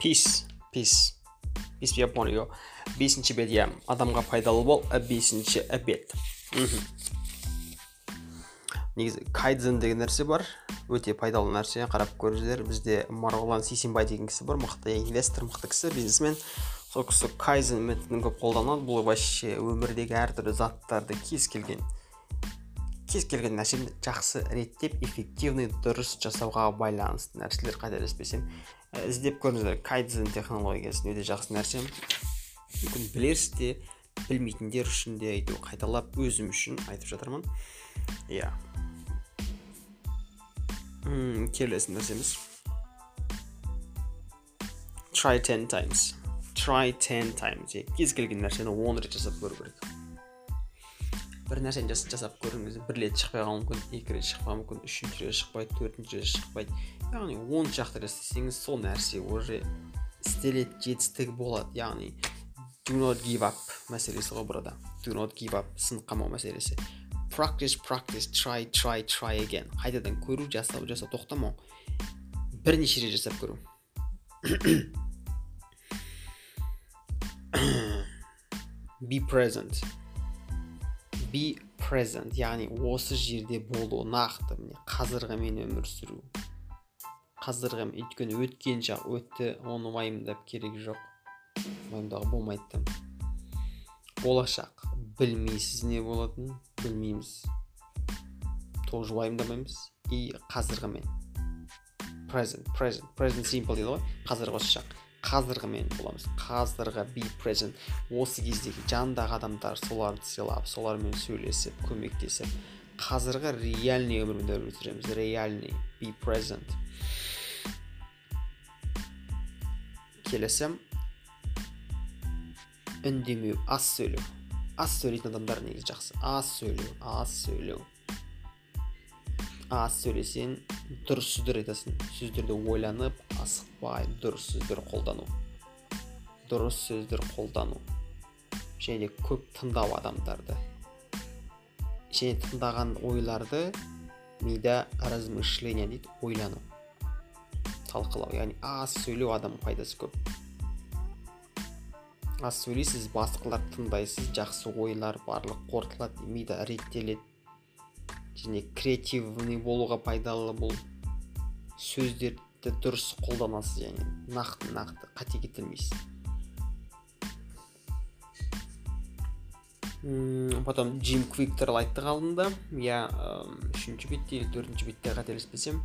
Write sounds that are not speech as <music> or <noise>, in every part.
peace. Peace. Peace be upon you. Бесінші бет иә адамға пайдалы бол бесінші бет негізі кайдзен деген нәрсе бар өте пайдалы нәрсе қарап көріңіздер бізде марғұлан сейсенбай деген кісі бар мықты инвестор мықты кісі бизнесмен сол кісі кайдзен методын көп қолданады бұл вообще өмірдегі әртүрлі заттарды кез келген кез келген нәрсені жақсы реттеп эффективный дұрыс жасауға байланысты нәрселер қателеспесем іздеп көріңіздер кайдзен технологиясын өте жақсы нәрсе? Мүмкін білерсіз де білмейтіндер үшін де әйтеуір қайталап өзім үшін айтып жатырмын. Иә. Келесі нәрсеміз. Try ten times. Try ten times. Кез келген нәрсені он рет жасап көру керек. Бір нәрсені жасап көріңіз бір рет шықпай қалуы мүмкін екі рет шықпауы мүмкін үшінші рет шықпайды төртінші рет шықпайды. Яғни он шақты рет істесеңіз сол нәрсе уже істеледі жетістігі болады. Яғни do not give up мәселесі ғой burada. Do not give up сынып қалмау мәселесі. Practice practice try try try again. Қайтадан көру жасау жасау тоқтамау. Бірнеше рет жасап көру. <coughs> Be present. Be present. Яғни осы жерде болу нақты. Міне қазіргімен өмір сүру. Қазіргі өйткені өткен шақ өтті оны уайымдап керек жоқ. Уайымдауға болмайды болашақ. Білмейсіз не болатынын білмейміз. Тоже уайымдамаймыз. И қазіргімен present present present simple дейді ғой. Қазіргі осы шақ. Қазіргімен боламыз. Қазіргі be present. Осы кездегі жанындағы адамдар соларды сыйлап солармен сөйлесіп көмектесіп қазіргі реальный өмірмен өмір сүреміз реальный be present. Келесі үндемеу аз сөйлеу. Аз сөйлейтін адамдар негізі жақсы. Аз сөйлеу аз сөйлеу. Аз сөйлесең дұрыс сөздер айтасың. Сөздерді ойланып асықпай дұрыс сөздер қолдану. Дұрыс сөздер қолдану. Және көп тыңдау адамдарды. Және тыңдаған ойларды мида размышление дейді ойлану. Талқылау яғни аз сөйлеу адам пайдасы көп. Аз сөйлейсіз басқаларды тыңдайсыз жақсы ойлар барлық қорытылады мида реттеледі. Және креативный болуға пайдалы бұл сөздерді дұрыс қолданасыз және нақты нақты қате кетірмейсіз потом джим квик туралы айттық алдында иә үшінші бетте или төртінші бетте қателеспесем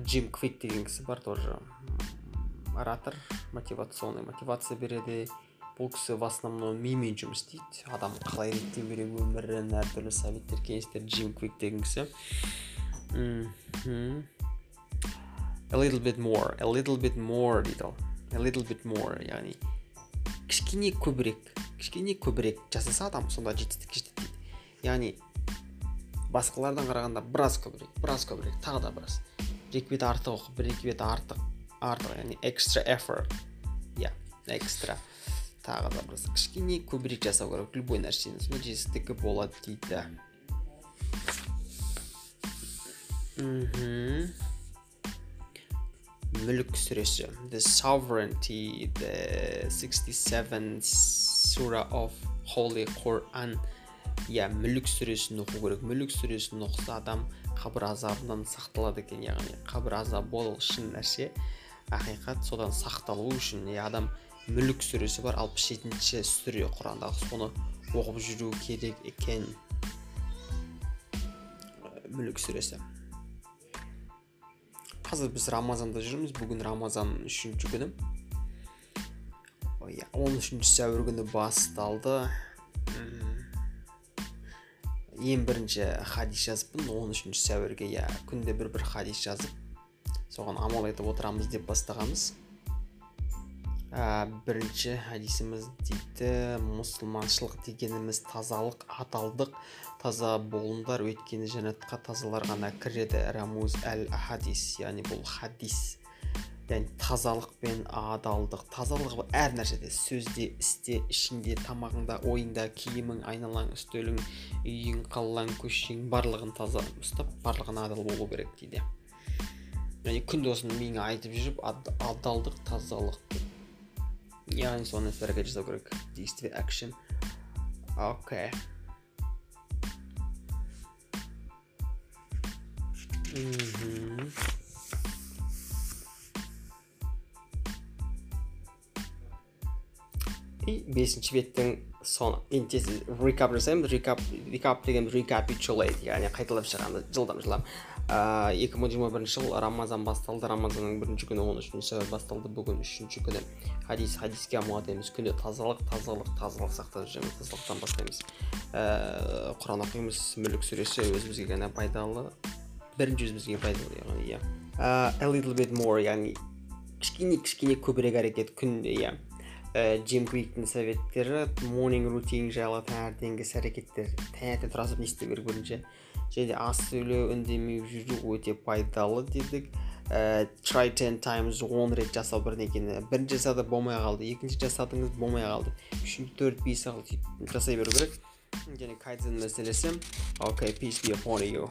джим квик деген кісі бар тоже. Оратор мотивационный мотивация береді. Бұл кісі в основном мимен жұмыс істейді. Адам қалай реттеу керек өмірін әртүрлі советтер кеңестер джим квик деген кісі. A little bit more a little bit more дейді ол. A little bit more яғни кішкене көбірек кішкене көбірек жасаса адам сонда жетістікке жетеді дейді. Яғни басқалардан қарағанда біраз көбірек біраз көбірек тағы да біраз. Бір екі бет артық оқып бір екі бет артық артық яғни extra effort. Иә экстра тағы да біраз кішкене көбірек жасау керек. Любой нәрсені сонда жетістігі болады дейді. Мүлік сүресі. The sovereignty the 67 surah of holy quran. Иә мүлік сүресін оқу керек. Мүлік сүресін оқыса адам қабір азабынан сақталады екен яғни қабір азабы ол шын нәрсе. Ақиқат содан сақталу үшін иә адам мүлік сүресі бар алпыс жетінші сүре құрандағы соны оқып жүру керек екен. Мүлік сүресі. Қазір біз рамазанда жүрміз. Бүгін рамазанның үшінші күні. Иә он үшінші сәуір күні басталды. Ең бірінші хадис жазыппын. Он үшінші сәуірге иә күнде бір бір хадис жазып соған амал етіп отырамыз деп бастағанбыз. Ә, бірінші хадисіміз дейді мұсылманшылық дегеніміз тазалық адалдық таза болыңдар өйткені жәннатқа тазалар ғана кіреді рамуз әл хадис яғни бұл хадис яғни тазалық пен адалдық тазалық бұл әр нәрседе сөзде істе ішінде тамағыңда ойыңда киімің айналаң үстелің үйің қалаң көшең барлығын таза ұстап барлығына адал болу керек дейді. Және күнде осыны миыңа айтып жүріп адалдық тазалық деп яғни соны іс әрекет жасау керек действие action. Окей мхм и бесінші беттің соны енді тез рекап жасаймыз рекап рекап дегеніміз recapitulate. Яғни қайталап шығамыз жылдам жылдам екі мың жиырма бірінші жыл рамазан басталды. Рамазанның бірінші күні он үшінші басталды. Бүгін үшінші күні. Хадис хадиске амуат дейміз күнде тазалық тазалық тазалық сақтап жүреміз тазалықтан бастаймыз. Ііі құран оқимыз. Мүлік сүресі өзімізге ғана пайдалы. Бірінші өзімізге пайдалы яғни иә. A little bit more яғни кішкене кішкене көбірек әрекет күнде иә. Джим квиктің советтері morning routine жайлы таңертеңгі іс әрекеттер таңертең тұра не істеу керек бірінші? Және аз сөйлеу үндемей жүру өте пайдалы дедік. Ә, try ten times он рет жасау бірдеңені бірінші жасады болмай қалды екінші жасадыңыз болмай қалды. Үшінші төрт бес алты жасай беру керек. Және кайдзен мәселесі. Окей peace be upon you.